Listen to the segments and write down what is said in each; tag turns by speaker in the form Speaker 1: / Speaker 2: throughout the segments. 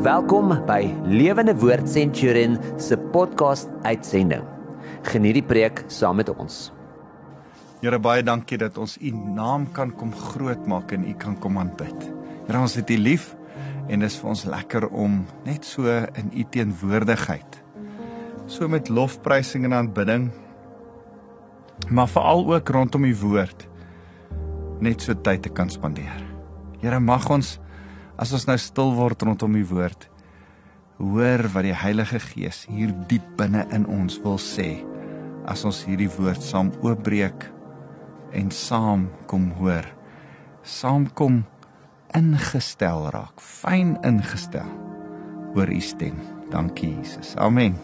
Speaker 1: Welkom by Lewende Woord Centurion se podcast uitsending. Geniet die preek saam met ons.
Speaker 2: Here baie dankie dat ons u naam kan kom groot maak en u kan kom aanbid. Here ons het u lief en dit is vir ons lekker om net so in u teenwoordigheid so met lofprysing en aanbidding maar veral ook rondom u woord net so tyd te kan spandeer. Here mag ons as ons nou stil word rondom u woord hoor wat die Heilige Gees hier diep binne in ons wil sê as ons hierdie woord saam oopbreek en saam kom hoor saam kom ingestel raak fyn ingestel oor u stem dankie Jesus amen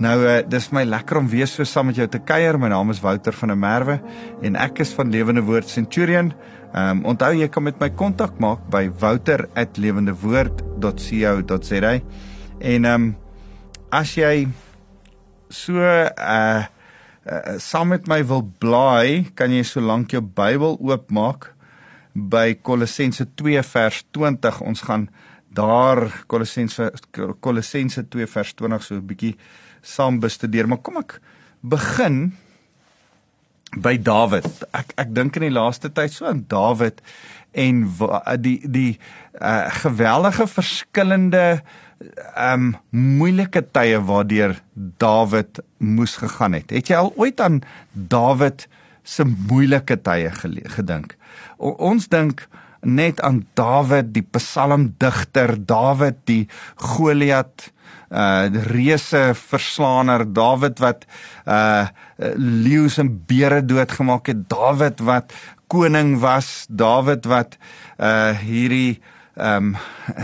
Speaker 2: Nou uh, dis my lekker om weer so saam met jou te kuier. My naam is Wouter van der Merwe en ek is van Lewende Woord Centurion. Ehm um, onthou jy kan met my kontak maak by wouter@lewendewoord.co.za. En ehm um, as jy so uh, uh saam met my wil blaai, kan jy solank jou Bybel oopmaak by Kolossense 2 vers 20. Ons gaan daar Kolossense Kolossense 2 vers 20 so 'n bietjie saam bestudeer. Maar kom ek begin by Dawid. Ek ek dink in die laaste tyd so aan Dawid en die die uh, geweldige verskillende um moeilike tye waardeur Dawid moes gegaan het. Het jy al ooit aan Dawid se moeilike tye gedink? O, ons dink net aan Dawid die psalmdigter, Dawid die Goliat uh reuse verslaaner Dawid wat uh leeu's en beere doodgemaak het. Dawid wat koning was. Dawid wat uh hierdie um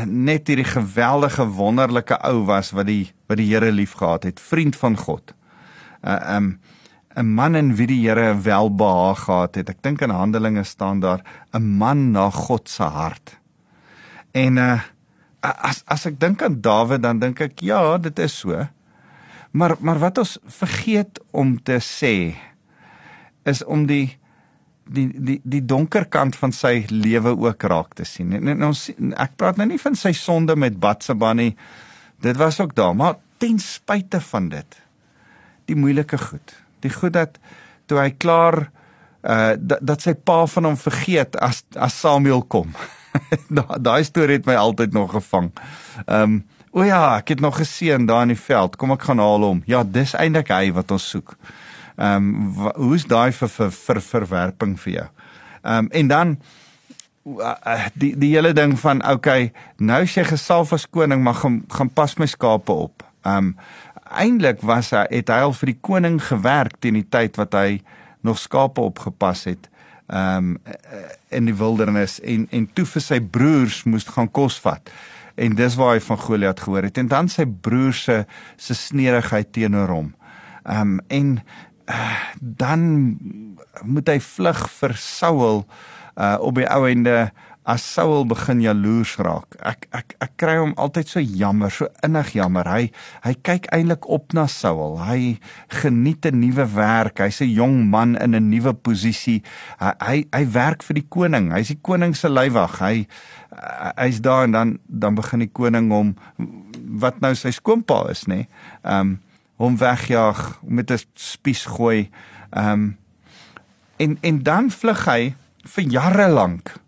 Speaker 2: net hierdie geweldige wonderlike ou was wat die wat die Here liefgehad het. Vriend van God. Uh um 'n man in wie die Here welbehaag gehad het. Ek dink in Handelinge staan daar 'n man na God se hart. En uh as as ek dink aan Dawid dan dink ek ja, dit is so. Maar maar wat ons vergeet om te sê is om die die die die donker kant van sy lewe ook raak te sien. En, en ons ek praat nou nie van sy sonde met Batseba nie. Dit was ook daar, maar ten spyte van dit die moeilike goed. Die goed dat toe hy klaar uh dat, dat sy pa van hom vergeet as as Samuel kom. daai storie het my altyd nog gevang. Ehm um, o ja, ek het nog gesien daar in die veld. Kom ek gaan haal hom. Ja, dis eintlik hy wat ons soek. Ehm um, hoe's daai vir, vir vir verwerping vir jou? Ehm um, en dan uh, die die hele ding van okay, nou jy gesalf as koning mag gaan, gaan pas my skape op. Ehm um, eintlik was hy het hy al vir die koning gewerk teen die tyd wat hy nog skape opgepas het um, in die wildernis en en toe vir sy broers moes gaan kos vat. En dis waar hy van Goliat gehoor het en dan sy broers se se sneerigheid teenoor hom. Um, en uh, dan moet hy vlug vir Saul uh op die ou ende as Saul begin jaloers raak. Ek ek ek kry hom altyd so jammer, so innig jammer. Hy hy kyk eintlik op na Saul. Hy geniet 'n nuwe werk. Hy's 'n jong man in 'n nuwe posisie. Hy, hy hy werk vir die koning. Hy's die koning se leiwag. Hy hy's daar en dan dan begin die koning hom wat nou sy skoonpa is, nê? Ehm um, hom wegjaag met 'n spies gooi. Ehm um, en en dan vlug hy vir jare lank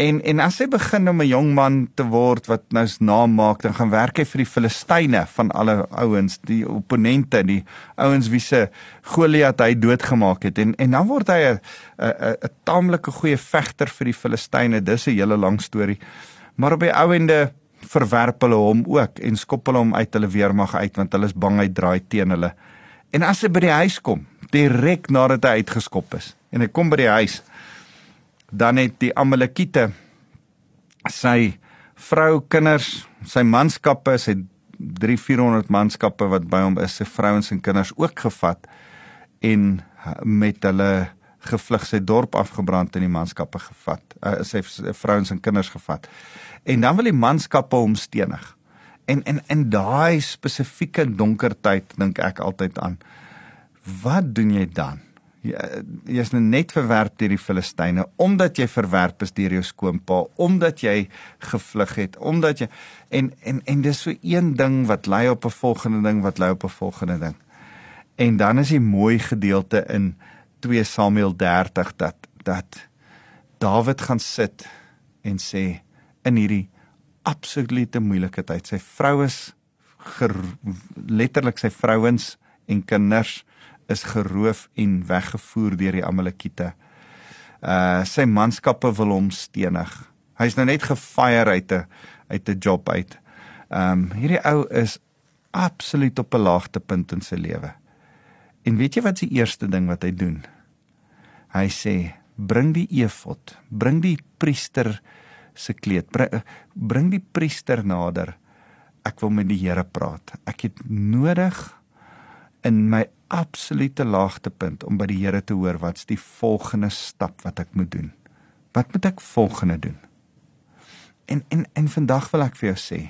Speaker 2: En en as hy begin om 'n jong man te word wat nou se naam maak, dan gaan werk hy vir die Filistyne van alle ouens, die opponente, die ouens wie se Goliat hy doodgemaak het. En en dan word hy 'n 'n 'n taamlike goeie vegter vir die Filistyne. Dis 'n hele lang storie. Maar op die ou ende verwerp hulle hom ook en skop hulle hom uit hulle weermag uit want hulle is bang hy draai teen hulle. En as hy by die huis kom, direk nadat hy uitgeskop is en hy kom by die huis dan het die Amalekiete sy vrou, kinders, sy manskappe, sy 3-400 manskappe wat by hom is, sy vrouens en kinders ook gevat en met hulle gevlug sy dorp afgebrand en die manskappe gevat. Uh, sy vrouens en kinders gevat. En dan wil die manskappe hom stenig. En en in daai spesifieke donker tyd dink ek altyd aan wat doen jy dan? Jy is nou net verwerp deur die Filistyne omdat jy verwerp is deur jou skoonpa, omdat jy gevlug het, omdat jy en en en dis so een ding wat lei op 'n volgende ding wat lei op 'n volgende ding. En dan is die mooi gedeelte in 2 Samuel 30 dat dat Dawid gaan sit en sê in hierdie absolute moeilike tyd, sy vrou is letterlik sy vrouens en kinders is geroof en weggevoer deur die Amalekiete. Uh sy manskappe wil hom stenig. Hy's nou net gefire uit 'n uit 'n job uit. Um hierdie ou is absoluut op 'n laagtepunt in sy lewe. En weet jy wat die eerste ding wat hy doen? Hy sê: "Bring die efod, bring die priester se kleed, bring, bring die priester nader. Ek wil met die Here praat. Ek het nodig in my absolute laagtepunt om by die Here te hoor wat's die volgende stap wat ek moet doen. Wat moet ek volgende doen? En en en vandag wil ek vir jou sê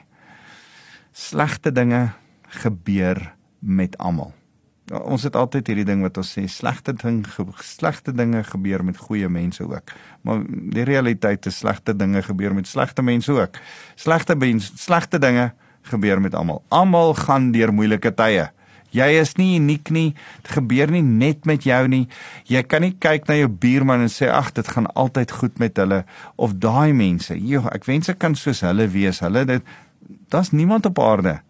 Speaker 2: slegte dinge gebeur met almal. Ons het altyd hierdie ding wat ons sê slegte ding slegte dinge gebeur met goeie mense ook. Maar die realiteit is slegte dinge gebeur met slegte mense ook. Slegte mense, slegte dinge gebeur met almal. Almal gaan deur moeilike tye. Jy is nie uniek nie. Dit gebeur nie net met jou nie. Jy kan nie kyk na jou buurman en sê ag, dit gaan altyd goed met hulle of daai mense. Jo, ek wens ek kan soos hulle wees. Hulle dit daar's niemand op aarde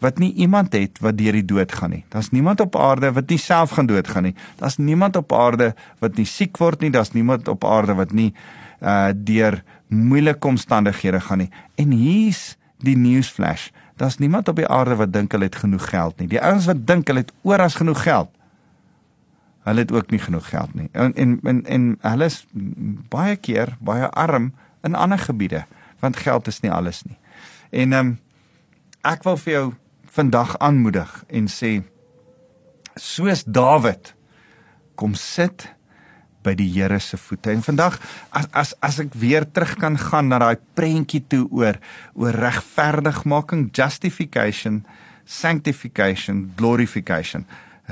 Speaker 2: wat nie iemand het wat deur die dood gaan nie. Daar's niemand op aarde wat nie self gaan doodgaan nie. Daar's niemand op aarde wat nie siek word nie. Daar's niemand op aarde wat nie uh deur moeilike omstandighede gaan nie. En hier's die newsflash. Daar's niemand op die aarde wat dink hulle het genoeg geld nie. Die ouens wat dink hulle het oor as genoeg geld. Hulle het ook nie genoeg geld nie. En en en, en hulle is baie keer baie arm in ander gebiede want geld is nie alles nie. En ehm um, ek wil vir jou vandag aanmoedig en sê soos Dawid kom sit by die Here se voete. En vandag as as as ek weer terug kan gaan na daai prentjie toe oor oor regverdigmaking, justification, sanctification, glorification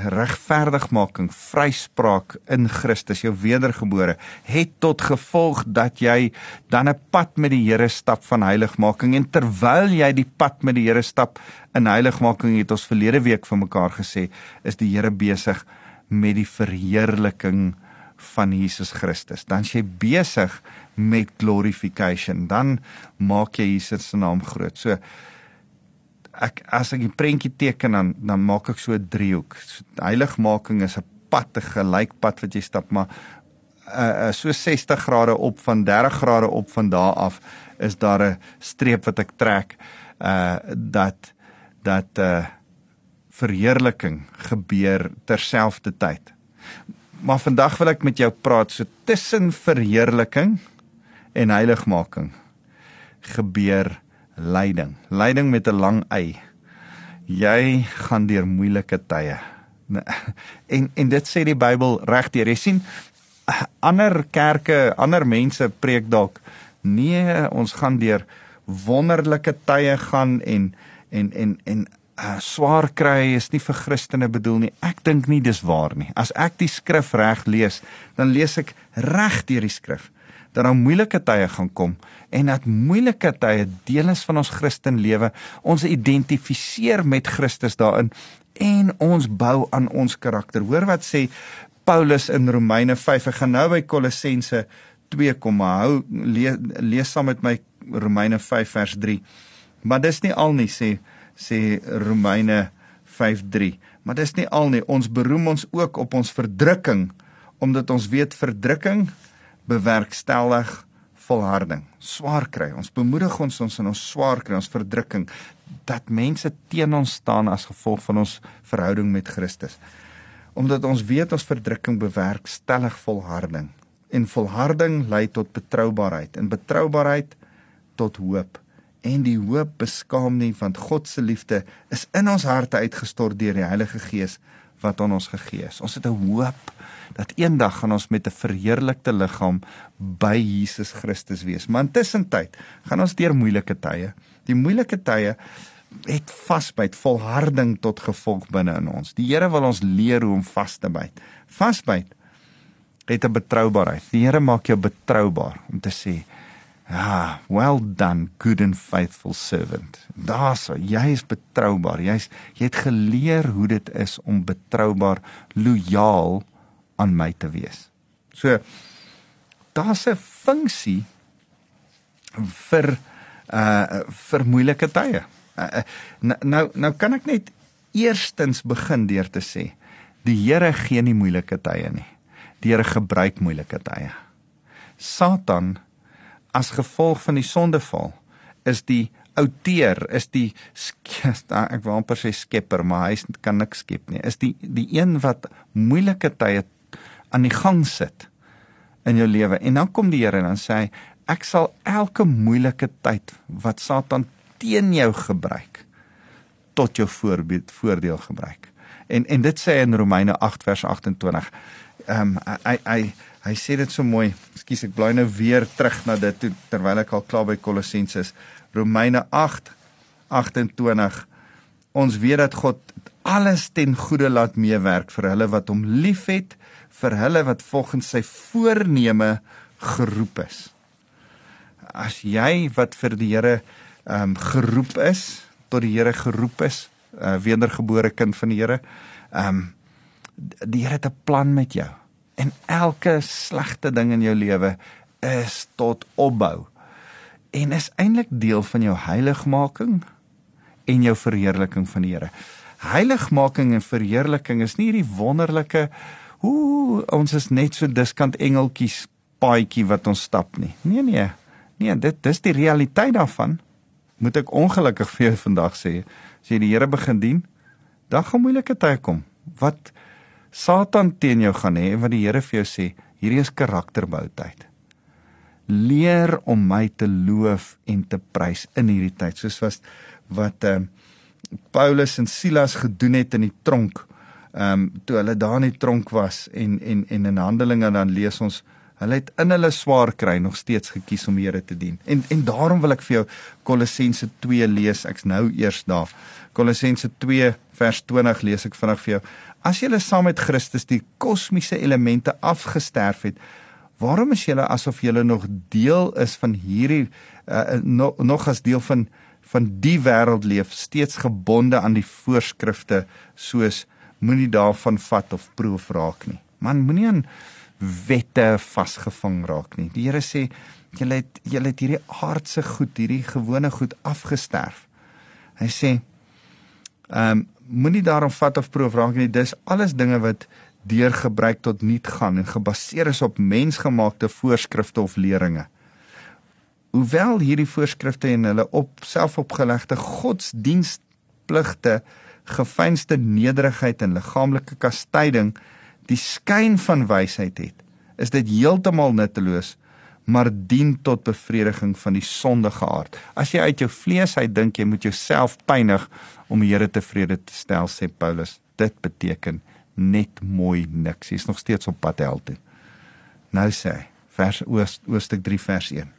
Speaker 2: regverdigmaking, vryspraak in Christus, jou wedergebore, het tot gevolg dat jy dan 'n pad met die Here stap van heiligmaking en terwyl jy die pad met die Here stap in heiligmaking het ons verlede week vir mekaar gesê, is die Here besig met die verheerliking van Jesus Christus. Dan jy besig met glorification, dan maak jy Jesus se naam groot. So ek as ek 'n prentjie teken dan dan maak ek so 'n driehoek. Heiligmaking is 'n pad, 'n gelykpad wat jy stap, maar uh so 60 grade op van 30 grade op van daar af is daar 'n streep wat ek trek uh dat dat uh verheerliking gebeur terselfdertyd maar vandag wil ek met jou praat so tussen verheerliking en heiligmaking gebeur lyding. Lyding met 'n lang y. Jy gaan deur moeilike tye. En en dit sê die Bybel regdeur. Jy sien ander kerke, ander mense preek dalk nee, ons gaan deur wonderlike tye gaan en en en en uh, swaar kry is nie vir Christene bedoel nie. Ek dink nie dis waar nie. As ek die skrif reg lees, dan lees ek reg deur die skrif dat daar moeilike tye gaan kom en dat moeilike tye deel is van ons Christen lewe. Ons identifiseer met Christus daarin en ons bou aan ons karakter. Hoor wat sê Paulus in Romeine 5. Ek gaan nou by Kolossense 2 kom. Hou lees, lees saam met my Romeine 5 vers 3. Maar dis nie al nie sê sê Romeine 5:3. Maar dis nie al nie. Ons beroem ons ook op ons verdrukking omdat ons weet verdrukking bewerkstellig volharding. Swaar kry. Ons bemoedig ons ons in ons swaar kry, ons verdrukking dat mense teen ons staan as gevolg van ons verhouding met Christus. Omdat ons weet ons verdrukking bewerkstellig volharding en volharding lei tot betroubaarheid en betroubaarheid tot hoop en die hoop beskaam nie want God se liefde is in ons harte uitgestort deur die Heilige Gees wat aan ons gegee is. Ons het 'n hoop dat eendag gaan ons met 'n verheerlikte liggaam by Jesus Christus wees. Maar intussen tyd gaan ons deur moeilike tye. Die moeilike tye het vasbyt, volharding tot gevolg binne in ons. Die Here wil ons leer hoe om vas te byt. Vasbyt het 'n betroubaarheid. Die Here maak jou betroubaar om te sê, "Ja, well done, good and faithful servant." Daar's jy is betroubaar. Jy's jy het geleer hoe dit is om betroubaar, lojaal aan my te wees. So daar's 'n funksie vir uh vir moeilike tye. Uh, nou nou kan ek net eerstens begin deur te sê die Here gee nie moeilike tye nie. Die Here gebruik moeilike tye. Satan as gevolg van die sondeval is die outeur, is die ek wil amper sê skepper, maar hy kan niks skep nie. Is die die een wat moeilike tye aan die gang sit in jou lewe. En dan kom die Here en dan sê hy ek sal elke moeilike tyd wat Satan teen jou gebruik tot jou voorbeeld voordeel gebruik. En en dit sê in Romeine 8 vers 28. Ehm um, hy hy hy sê dit so mooi. Ekskuus, ek bly nou weer terug na dit toe, terwyl ek al klaar by Kolossense is. Romeine 8 28. Ons weet dat God alles ten goeie laat meewerk vir hulle wat hom liefhet, vir hulle wat volgens sy voorneme geroep is. As jy wat vir die Here ehm um, geroep is, tot die Here geroep is, uh, wedergebore kind van die Here, ehm um, die Here het 'n plan met jou. En elke slegte ding in jou lewe is tot opbou en is eintlik deel van jou heiligmaking en jou verheerliking van die Here. Heiligmaking en verheerliking is nie hierdie wonderlike hoe ons is net so diskant engeltjies paadjie wat ons stap nie. Nee nee. Nee, dit dis die realiteit daarvan. Moet ek ongelukkig vir jou vandag sê, as jy die Here begin dien, dan gaan moeilike tye kom. Wat Satan teen jou gaan hê wat die Here vir jou sê, hierdie is karakterbou tyd. Leer om my te loof en te prys in hierdie tyd, soos wat wat uh, Paulus en Silas gedoen het in die tronk ehm um, toe hulle daar in die tronk was en en en in Handelinge dan lees ons hulle het in hulle swaar kry nog steeds gekies om Here te dien. En en daarom wil ek vir jou Kolossense 2 lees. Ek's nou eers daar. Kolossense 2 vers 20 lees ek vinnig vir jou. As julle saam met Christus die kosmiese elemente afgesterf het, waarom is julle asof julle nog deel is van hierdie uh, no, nog as deel van van die wêreld leef, steeds gebonde aan die voorskrifte soos moenie daarvan vat of proef raak nie. Man moenie aan wette vasgevang raak nie. Die Here sê julle het julle het hierdie aardse goed, hierdie gewone goed afgesterf. Hy sê ehm um, moenie daarom vat of proef raak nie. Dis alles dinge wat deur gebruik tot niet gaan en gebaseer is op mensgemaakte voorskrifte of leringe. Hoewel hierdie voorskrifte en hulle op selfopgelegde godsdienstpligte gefeinste nederigheid en liggaamlike kastyding die skyn van wysheid het, is dit heeltemal nutteloos, maar dien tot bevrediging van die sondige aard. As jy uit jou vlees uit dink jy moet jouself pynig om die Here tevrede te stel, sê Paulus, dit beteken net mooi niks. Jy's nog steeds op pad hel toe. Nou sê hy, vers Oost Ooststuk 3 vers 1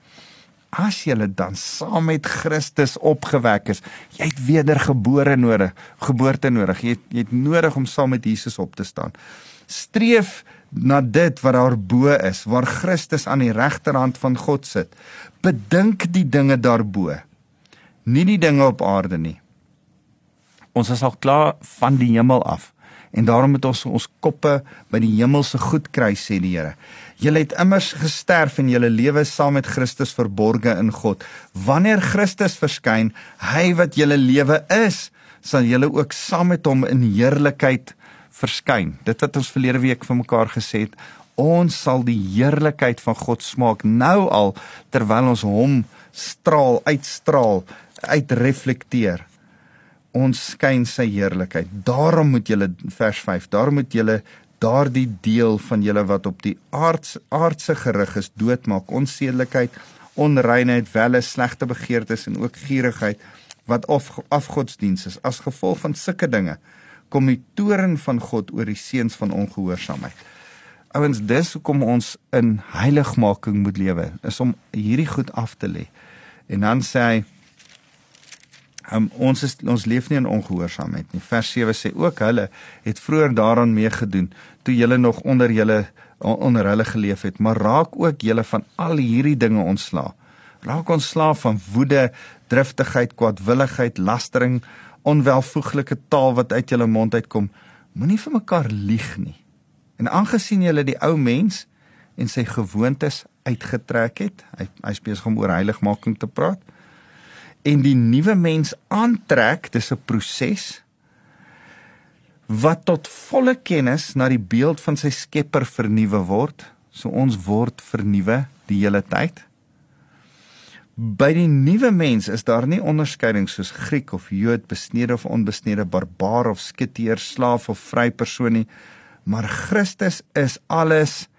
Speaker 2: as jy dan saam met Christus opgewek is, jy het wedergebore nodig, geboorte nodig. Jy het, jy het nodig om saam met Jesus op te staan. Streef na dit wat daar bo is, waar Christus aan die regterhand van God sit. Bedink die dinge daarbo, nie die dinge op aarde nie. Ons is al klaar van die hemel af en daarom moet ons ons koppe by die hemelse goed kry sê die Here. Julle het immers gesterf en julle lewe saam met Christus verborge in God. Wanneer Christus verskyn, hy wat julle lewe is, sal julle ook saam met hom in heerlikheid verskyn. Dit wat ons verlede week vir mekaar gesê het, ons sal die heerlikheid van God smaak nou al terwyl ons hom straal, uitstraal, uitreflekteer. Ons skyn sy heerlikheid. Daarom moet julle vers 5, daarom moet julle daardie deel van julle wat op die aards, aardse gerig is doodmaak onsedelikheid onreinheid welle slegte begeertes en ook gierigheid wat of afgodsdiens is as gevolg van sulke dinge kom die toren van God oor die seuns van ongehoorsaamheid ouens dis hoekom ons in heiligmaking moet lewe is om hierdie goed af te lê en dan sê hy Um, ons is ons leef nie in ongehoorsaamheid nie. Vers 7 sê ook hulle het vroeër daaraan meegedoen toe julle nog onder julle onder hulle geleef het, maar raak ook julle van al hierdie dinge ontslaa. Raak ontslaa van woede, driftigheid, kwaadwilligheid, lastering, onwelvoeglike taal wat uit julle mond uitkom. Moenie vir mekaar lieg nie. En aangesien julle die ou mens en sy gewoontes uitgetrek het, hy hy besig om oor heiligmaking te praat en die nuwe mens aantrek, dis 'n proses wat tot volle kennis na die beeld van sy Skepper vernuwe word. So ons word vernuwe die hele tyd. By die nuwe mens is daar nie onderskeiding soos Griek of Jood, besnede of onbesnede, barbaar of skiteer, slaaf of vry persoon nie, maar Christus is alles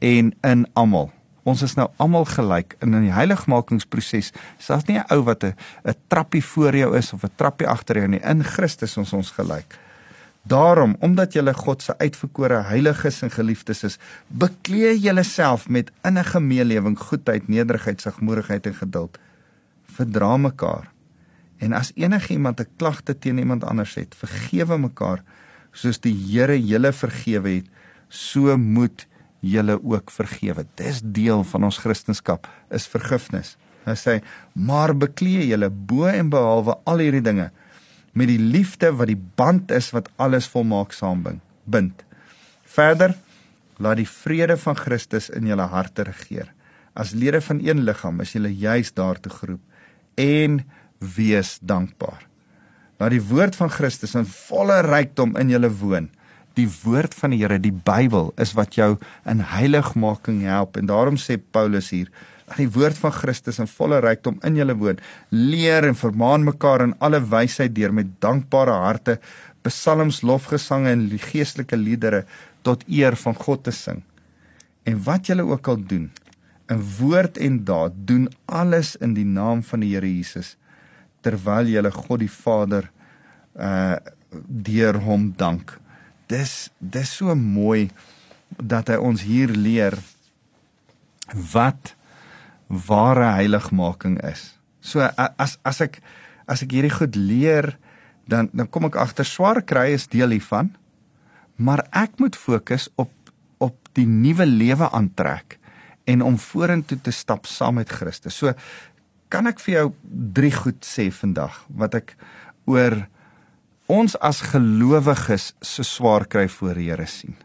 Speaker 2: en in almal. Ons is nou almal gelyk in in die heiligmakingsproses. Selfs nie 'n ou wat 'n 'n trappie voor jou is of 'n trappie agter jou nie. In Christus ons ons gelyk. Daarom, omdat julle God se uitverkore heiliges en geliefdes is, bekleë julleself met innige meelewing, goedheid, nederigheid, sagmoedigheid en geduld. Verdra mekaar. En as enigiemand 'n klagte teen iemand anders het, vergewe mekaar soos die Here julle vergewe het, so moet julle ook vergewe. Dis deel van ons Christendom is vergifnis. Hy sê: "Maar bekleë julle bo en behalwe al hierdie dinge met die liefde wat die band is wat alles volmaak saambind." Verder laat die vrede van Christus in julle harte regeer. As lede van een liggaam is julle juis daartoe geroep en wees dankbaar. Laat die woord van Christus in volle rykdom in julle woon die woord van die Here, die Bybel is wat jou in heiligmaking help en daarom sê Paulus hier die woord van Christus in volle rykdom in julle woon. Leer en vermaan mekaar in alle wysheid deur met dankbare harte psalms, lofgesange en geestelike liedere tot eer van God te sing. En wat julle ook al doen, in woord en daad, doen alles in die naam van die Here Jesus terwyl julle God die Vader uh deur hom dank dis dis so mooi dat hy ons hier leer wat ware heiligmaking is. So as as ek as ek hierdie goed leer dan dan kom ek agter swaar kry is deel hiervan. Maar ek moet fokus op op die nuwe lewe aantrek en om vorentoe te stap saam met Christus. So kan ek vir jou drie goed sê vandag wat ek oor ons as gelowiges se swaar kry voor Here sien.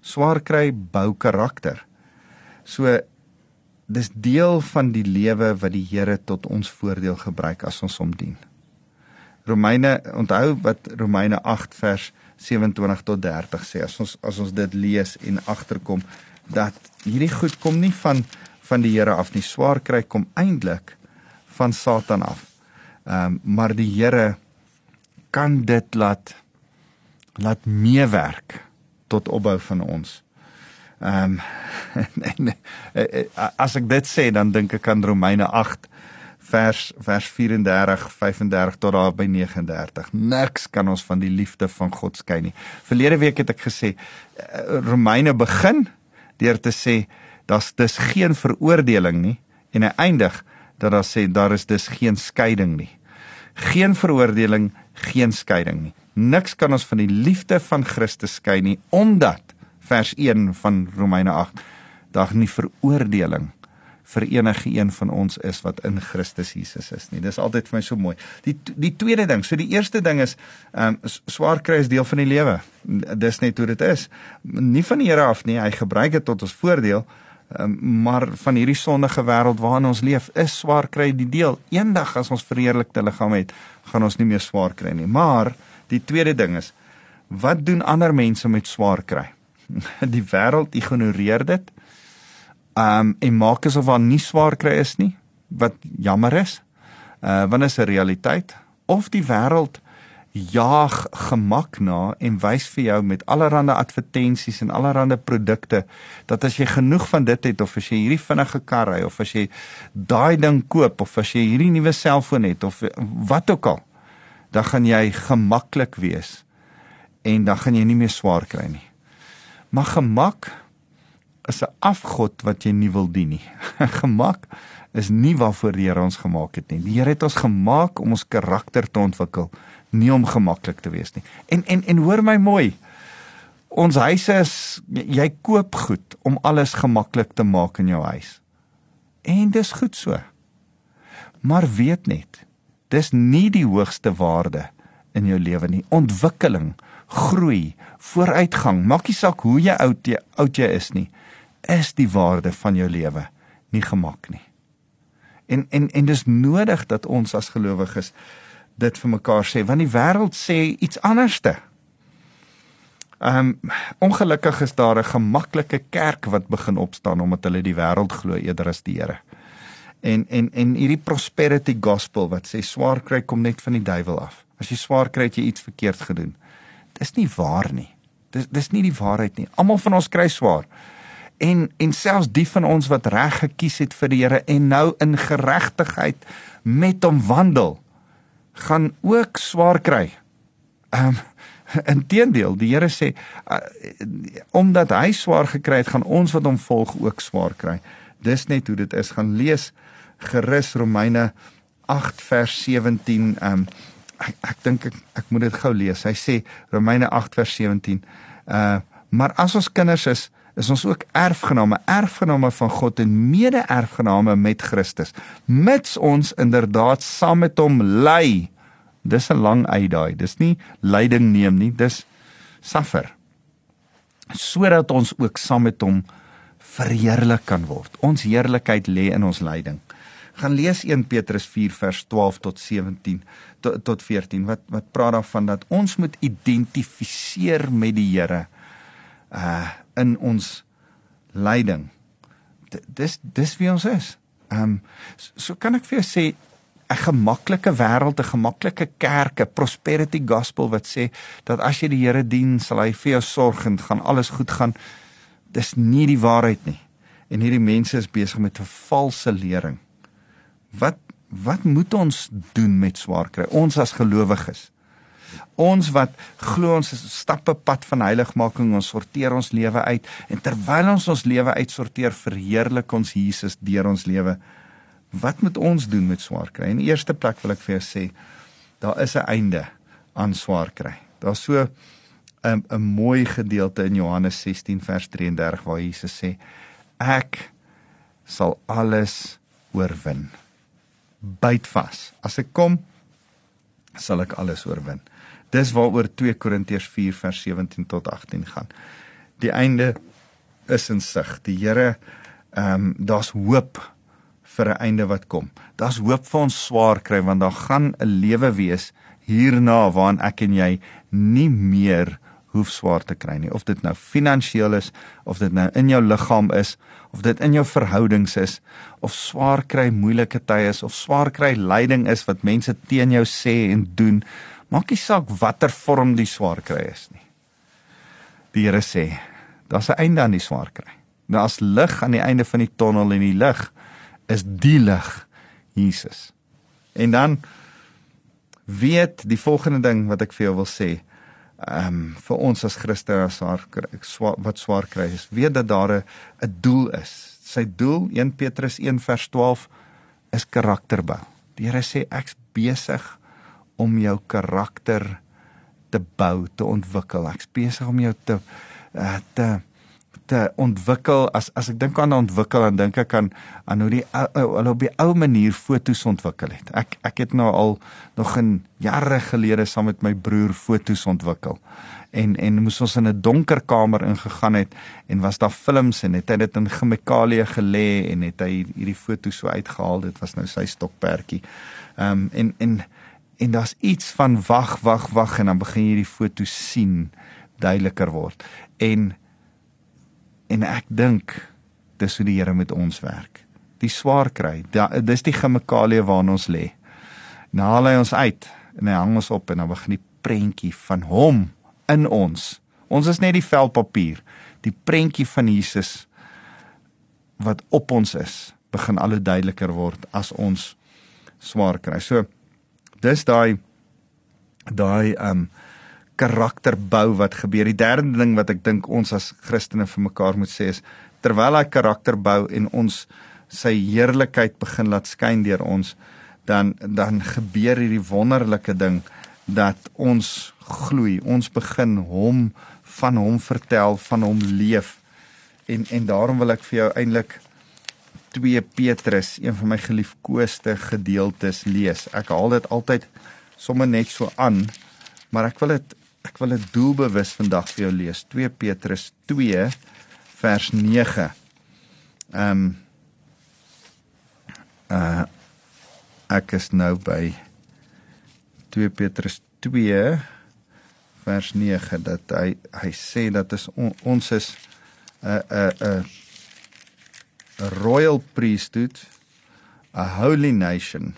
Speaker 2: Swaar kry bou karakter. So dis deel van die lewe wat die Here tot ons voordeel gebruik as ons hom dien. Romeine onthou wat Romeine 8 vers 27 tot 30 sê as ons as ons dit lees en agterkom dat hierdie goed kom nie van van die Here af nie. Swaar kry kom eintlik van Satan af. Ehm um, maar die Here kan dit laat laat meewerk tot opbou van ons. Ehm um, as ek dit sê dan dink ek aan Romeine 8 vers vers 34 35 tot daar by 39. Niks kan ons van die liefde van God skei nie. Verlede week het ek gesê eh, Romeine begin deur te sê daar's dis geen veroordeling nie en hy eindig dat daar sê daar is dis geen skeiding nie. Geen veroordeling, geen skeiding nie. Niks kan ons van die liefde van Christus skei nie omdat vers 1 van Romeine 8 dag nie veroordeling vir enige een van ons is wat in Christus Jesus is nie. Dis altyd vir my so mooi. Die die tweede ding, so die eerste ding is ehm um, swaar kry is deel van die lewe. Dis net hoe dit is. Nie van die Here af nie. Hy gebruik dit tot ons voordeel. Um, maar van hierdie sondige wêreld waarin ons leef, is swaar kry die deel. Eendag as ons verheerlikte liggaam het, gaan ons nie meer swaar kry nie. Maar die tweede ding is wat doen ander mense met swaar kry? Die wêreld ignoreer dit. Um en maak asof daar nie swaar kry is nie, wat jammer is. Uh want is 'n realiteit of die wêreld jaag gemak na en wys vir jou met allerlei advertensies en allerlei produkte dat as jy genoeg van dit het of as jy hierdie vinnige kar ry of as jy daai ding koop of as jy hierdie nuwe selfoon het of wat ook al dan gaan jy gemaklik wees en dan gaan jy nie meer swaar kry nie. Maar gemak is 'n afgod wat jy nie wil dien nie. gemak is nie waarvoor die Here ons gemaak het nie. Die Here het ons gemaak om ons karakter te ontwikkel, nie om gemaklik te wees nie. En en en hoor my mooi. Ons huise is jy koop goed om alles gemaklik te maak in jou huis. En dis goed so. Maar weet net, dis nie die hoogste waarde in jou lewe nie. Ontwikkeling, groei, vooruitgang, maak nie saak hoe jy oud jy oud jy is nie, is die waarde van jou lewe, nie gemak nie. En en en dis nodig dat ons as gelowiges dit vir mekaar sê want die wêreld sê iets anderste. Ehm um, ongelukkig is daar 'n gemaklike kerk wat begin opstaan omdat hulle die wêreld glo eerder as die Here. En en en hierdie prosperity gospel wat sê swaar kry kom net van die duiwel af. As jy swaar kry het jy iets verkeerd gedoen. Dis nie waar nie. Dis dis nie die waarheid nie. Almal van ons kry swaar. En en selfs die van ons wat reg gekies het vir die Here en nou in geregtigheid met hom wandel, gaan ook swaar kry. Ehm um, inteendeel, die Here sê uh, omdat hy swaar gekry het, gaan ons wat hom volg ook swaar kry. Dis net hoe dit is. Gaan lees gerus Romeine 8 vers 17. Ehm um, ek ek dink ek, ek moet dit gou lees. Hy sê Romeine 8 vers 17. Uh maar as ons kinders is, is ons ook erfgename, erfgename van God en mede-erfgename met Christus, mits ons inderdaad saam met hom ly. Dis 'n lang uit daai. Dis nie lyding neem nie, dis suffer. Sodat ons ook saam met hom verheerlik kan word. Ons heerlikheid lê in ons lyding. Gaan lees 1 Petrus 4 vers 12 tot 17 tot, tot 14 wat wat praat daarvan dat ons moet identifiseer met die Here uh in ons lyding. Dis dis wie ons is. Ehm um, so, so kan ek vir jou sê 'n gemaklike wêreld, 'n gemaklike kerk, 'n prosperity gospel wat sê dat as jy die Here dien, sal hy vir jou sorg en gaan alles goed gaan. Dis nie die waarheid nie. En hierdie mense is besig met 'n valse lering. Wat wat moet ons doen met swaar kry? Ons as gelowiges. Ons wat glo ons stappe pad van heiligmaking, ons sorteer ons lewe uit en terwyl ons ons lewe uitsorteer, verheerlik ons Jesus deur ons lewe. Wat moet ons doen met swaar kry? In eerste plek wil ek vir jou sê, daar is 'n einde aan swaar kry. Daar's so 'n 'n mooi gedeelte in Johannes 16 vers 33 waar Jesus sê, ek sal alles oorwin. Byt vas. As ek kom, sal ek alles oorwin. Dis waaroor 2 Korintiërs 4 vers 17 tot 18 gaan. Die einde is in sig. Die Here ehm um, daar's hoop vir 'n einde wat kom. Daar's hoop vir ons swaar kry want daar gaan 'n lewe wees hierna waarin ek en jy nie meer hoef swaar te kry nie. Of dit nou finansiëel is, of dit nou in jou liggaam is, of dit in jou verhoudings is, of swaar kry moeilike tye is, of swaar kry lyding is wat mense teen jou sê en doen. Maak nie saak watter vorm die swaar kry is nie. Die Here sê, daar's 'n einde aan die swaar kry. Daar's lig aan die einde van die tonnel en die lig is die lig Jesus. En dan weet die volgende ding wat ek vir jou wil sê, ehm um, vir ons as Christene as swaar wat swaar kry is, weet dat daar 'n doel is. Sy doel 1 Petrus 1 vers 12 is karakterbou. Die Here sê ek's besig om jou karakter te bou, te ontwikkel. Ek's besig om jou te uh, te te ontwikkel. As as ek dink aan ontwikkel, dan dink ek aan aan hoe die hulle op die ou manier fotos ontwikkel het. Ek ek het nou al nog in jare gelede saam met my broer fotos ontwikkel. En en moes ons in 'n donker kamer ingegaan het en was daar films en het hy dit in chemikalie gelê en het hy hierdie fotos so uitgehaal. Dit was nou sy stokperdjie. Ehm um, en en en daar's iets van wag, wag, wag en dan begin jy die foto sien duideliker word. En en ek dink dis hoe die Here met ons werk. Die swaar kry, dis die chemikalie waarin ons lê. Nou haal hy ons uit en hy hang ons op en dan begin die prentjie van hom in ons. Ons is net die velpapier. Die prentjie van Jesus wat op ons is, begin al hoe duideliker word as ons swaar kry. So dis daai daai um karakterbou wat gebeur. Die derde ding wat ek dink ons as Christene vir mekaar moet sê is terwyl hy karakter bou en ons sy heerlikheid begin laat skyn deur ons, dan dan gebeur hierdie wonderlike ding dat ons gloei. Ons begin hom van hom vertel, van hom leef. En en daarom wil ek vir jou eintlik 2 Petrus, een van my geliefkoeste gedeeltes lees. Ek haal dit altyd sommer net so aan, maar ek wil dit ek wil dit doelbewus vandag vir jou lees. 2 Petrus 2 vers 9. Ehm um, uh ek is nou by 2 Petrus 2 vers 9 dat hy hy sê dat is on, ons is 'n 'n 'n royal priesthood, a holy nation.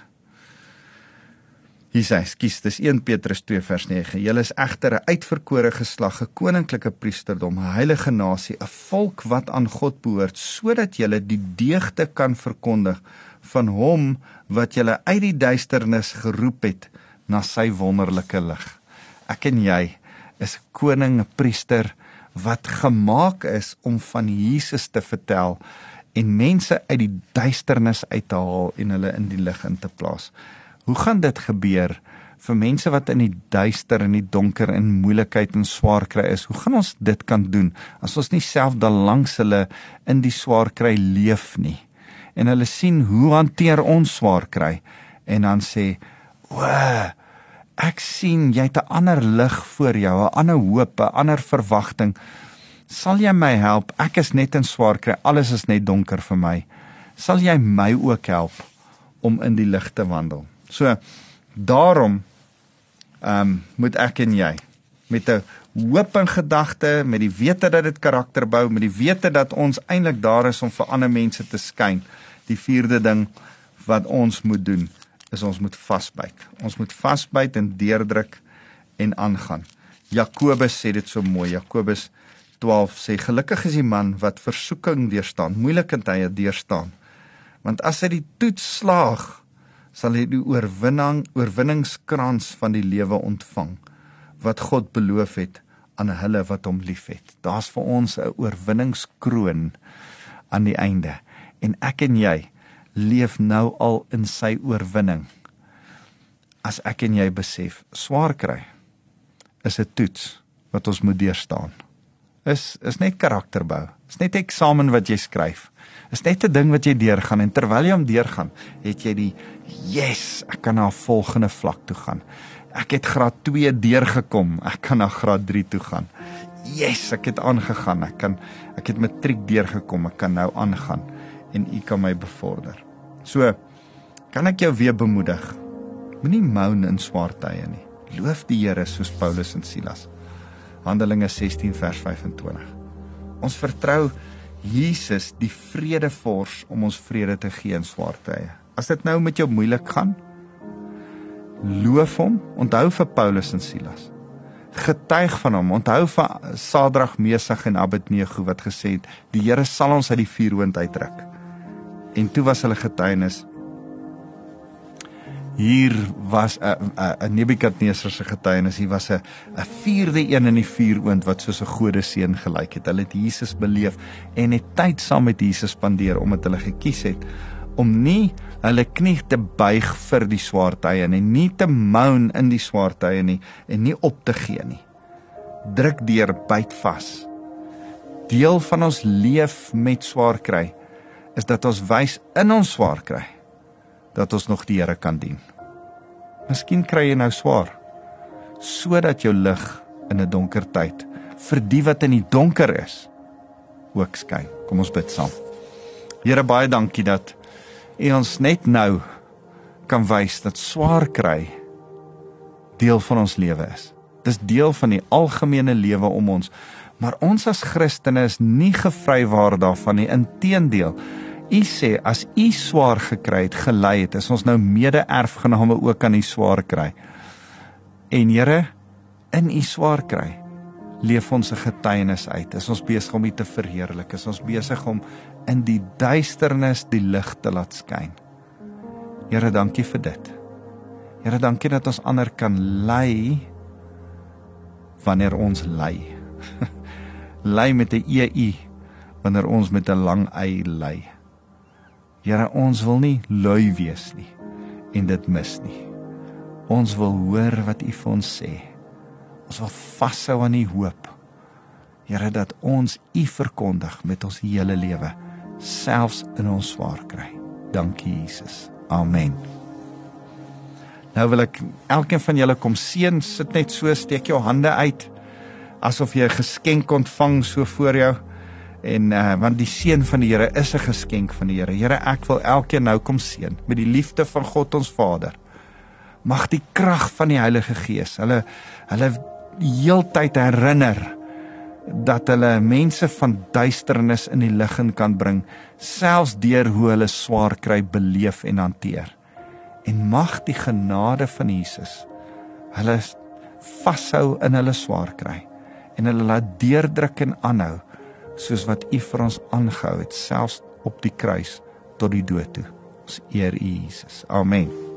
Speaker 2: Hier sê, skus, dis 1 Petrus 2 vers 9. Julle is egter 'n uitverkore geslag, 'n koninklike priesterdom, 'n heilige nasie, 'n volk wat aan God behoort, sodat julle die deugde kan verkondig van hom wat julle uit die duisternis geroep het na sy wonderlike lig. Ek en jy is 'n koning, 'n priester wat gemaak is om van Jesus te vertel en mense uit die duisternis uit te haal en hulle in die lig in te plaas. Hoe gaan dit gebeur vir mense wat in die duister en die donker en moeilikheid en swaar kry is? Hoe gaan ons dit kan doen as ons nie self dan langs hulle in die swaar kry leef nie? En hulle sien hoe hanteer ons swaar kry en dan sê, "O, ek sien jy het 'n ander lig voor jou, 'n ander hoop, 'n ander verwagting." Sal jy my help? Ek is net in swaar kry. Alles is net donker vir my. Sal jy my ook help om in die lig te wandel? So daarom ehm um, moet ek en jy met 'n hoop in gedagte, met die wete dat dit karakter bou, met die wete dat ons eintlik daar is om vir ander mense te skyn. Die vierde ding wat ons moet doen is ons moet vasbyt. Ons moet vasbyt en deurdruk en aangaan. Jakobus sê dit so mooi. Jakobus 12 sê gelukkig is die man wat versoeking deurstaan, moeilike tye deurstaan. Want as hy die toets slaag, sal hy die oorwinning oorwinningskrans van die lewe ontvang wat God beloof het aan hulle wat hom liefhet. Daar's vir ons 'n oorwinningskroon aan die einde. En ek en jy leef nou al in sy oorwinning. As ek en jy besef, swaar kry is 'n toets wat ons moet deurstaan. Is is net karakterbou. Is net eksamen wat jy skryf. Is net 'n ding wat jy deurgaan en terwyl jy hom deurgaan, het jy die yes, ek kan na 'n volgende vlak toe gaan. Ek het graad 2 deurgekom. Ek kan na graad 3 toe gaan. Yes, ek het aangegaan. Ek kan ek het matriek deurgekom. Ek kan nou aangaan en u kan my bevorder. So kan ek jou weer bemoedig. Moenie moan in swaar tye nie. Loof die Here soos Paulus en Silas. Handelinge 16 vers 25. Ons vertrou Jesus die vredevors om ons vrede te gee in swaar tye. As dit nou met jou moeilik gaan, loof hom, onthou vir Paulus en Silas. Getuig van hom, onthou van Sadrag, Mesach en Abednego wat gesê het, die Here sal ons uit die vuurhoond uitruk en toe was hulle getuienis hier was 'n 'n Nebukadneser se getuienis. Hier was 'n 'n vierde een in die vuuroond wat soos 'n godeseën gelyk het. Hulle het Jesus beleef en het tyd saam met Jesus spandeer omdat hulle gekies het om nie hulle knie te buig vir die swaar tye nie nie te moan in die swaar tye nie en nie op te gee nie. Druk deur byt vas. Deel van ons leef met swaar kry is dat ons wys in ons swaar kry dat ons nog die Here kan dien. Miskien kry jy nou swaar sodat jou lig in 'n donker tyd vir die wat in die donker is ook skyn. Kom ons bid saam. Here baie dankie dat U ons net nou kan wys dat swaar kry deel van ons lewe is. Dis deel van die algemene lewe om ons. Maar ons as Christene is nie gevrywaar daarvan nie. Inteendeel, U sê as U swaar gekry het, gelei het, is ons nou mede-erfgename ook aan die swaar kry. En Here, in U swaar kry, leef ons 'n getuienis uit. Is ons besig om U te verheerlik? Is ons besig om in die duisternis die lig te laat skyn? Here, dankie vir dit. Here, dankie dat ons ander kan lei wanneer ons lei. lei met 'n EU wanneer ons met 'n lang ei ly. Here, ons wil nie lui wees nie en dit mis nie. Ons wil hoor wat U vir ons sê. Ons wil vashou aan U hoop. Here dat ons U verkondig met ons hele lewe, selfs in ons swaar kry. Dankie Jesus. Amen. Nou wil ek elkeen van julle kom seën, sit net so, steek jou hande uit asof jy 'n geskenk ontvang so voor jou. En uh, want die seën van die Here is 'n geskenk van die Here. Here, ek wil elkeen nou kom seën met die liefde van God ons Vader. Mag die krag van die Heilige Gees hulle hulle heeltyd herinner dat hulle mense van duisternis in die lig in kan bring, selfs deur hoe hulle swaar kry beleef en hanteer. En mag die genade van Jesus hulle vashou in hulle swaar kry en hulle laat deurdruk en aanhou soos wat U vir ons aangehou het selfs op die kruis tot die dood toe. Ons eer U Jesus. Amen.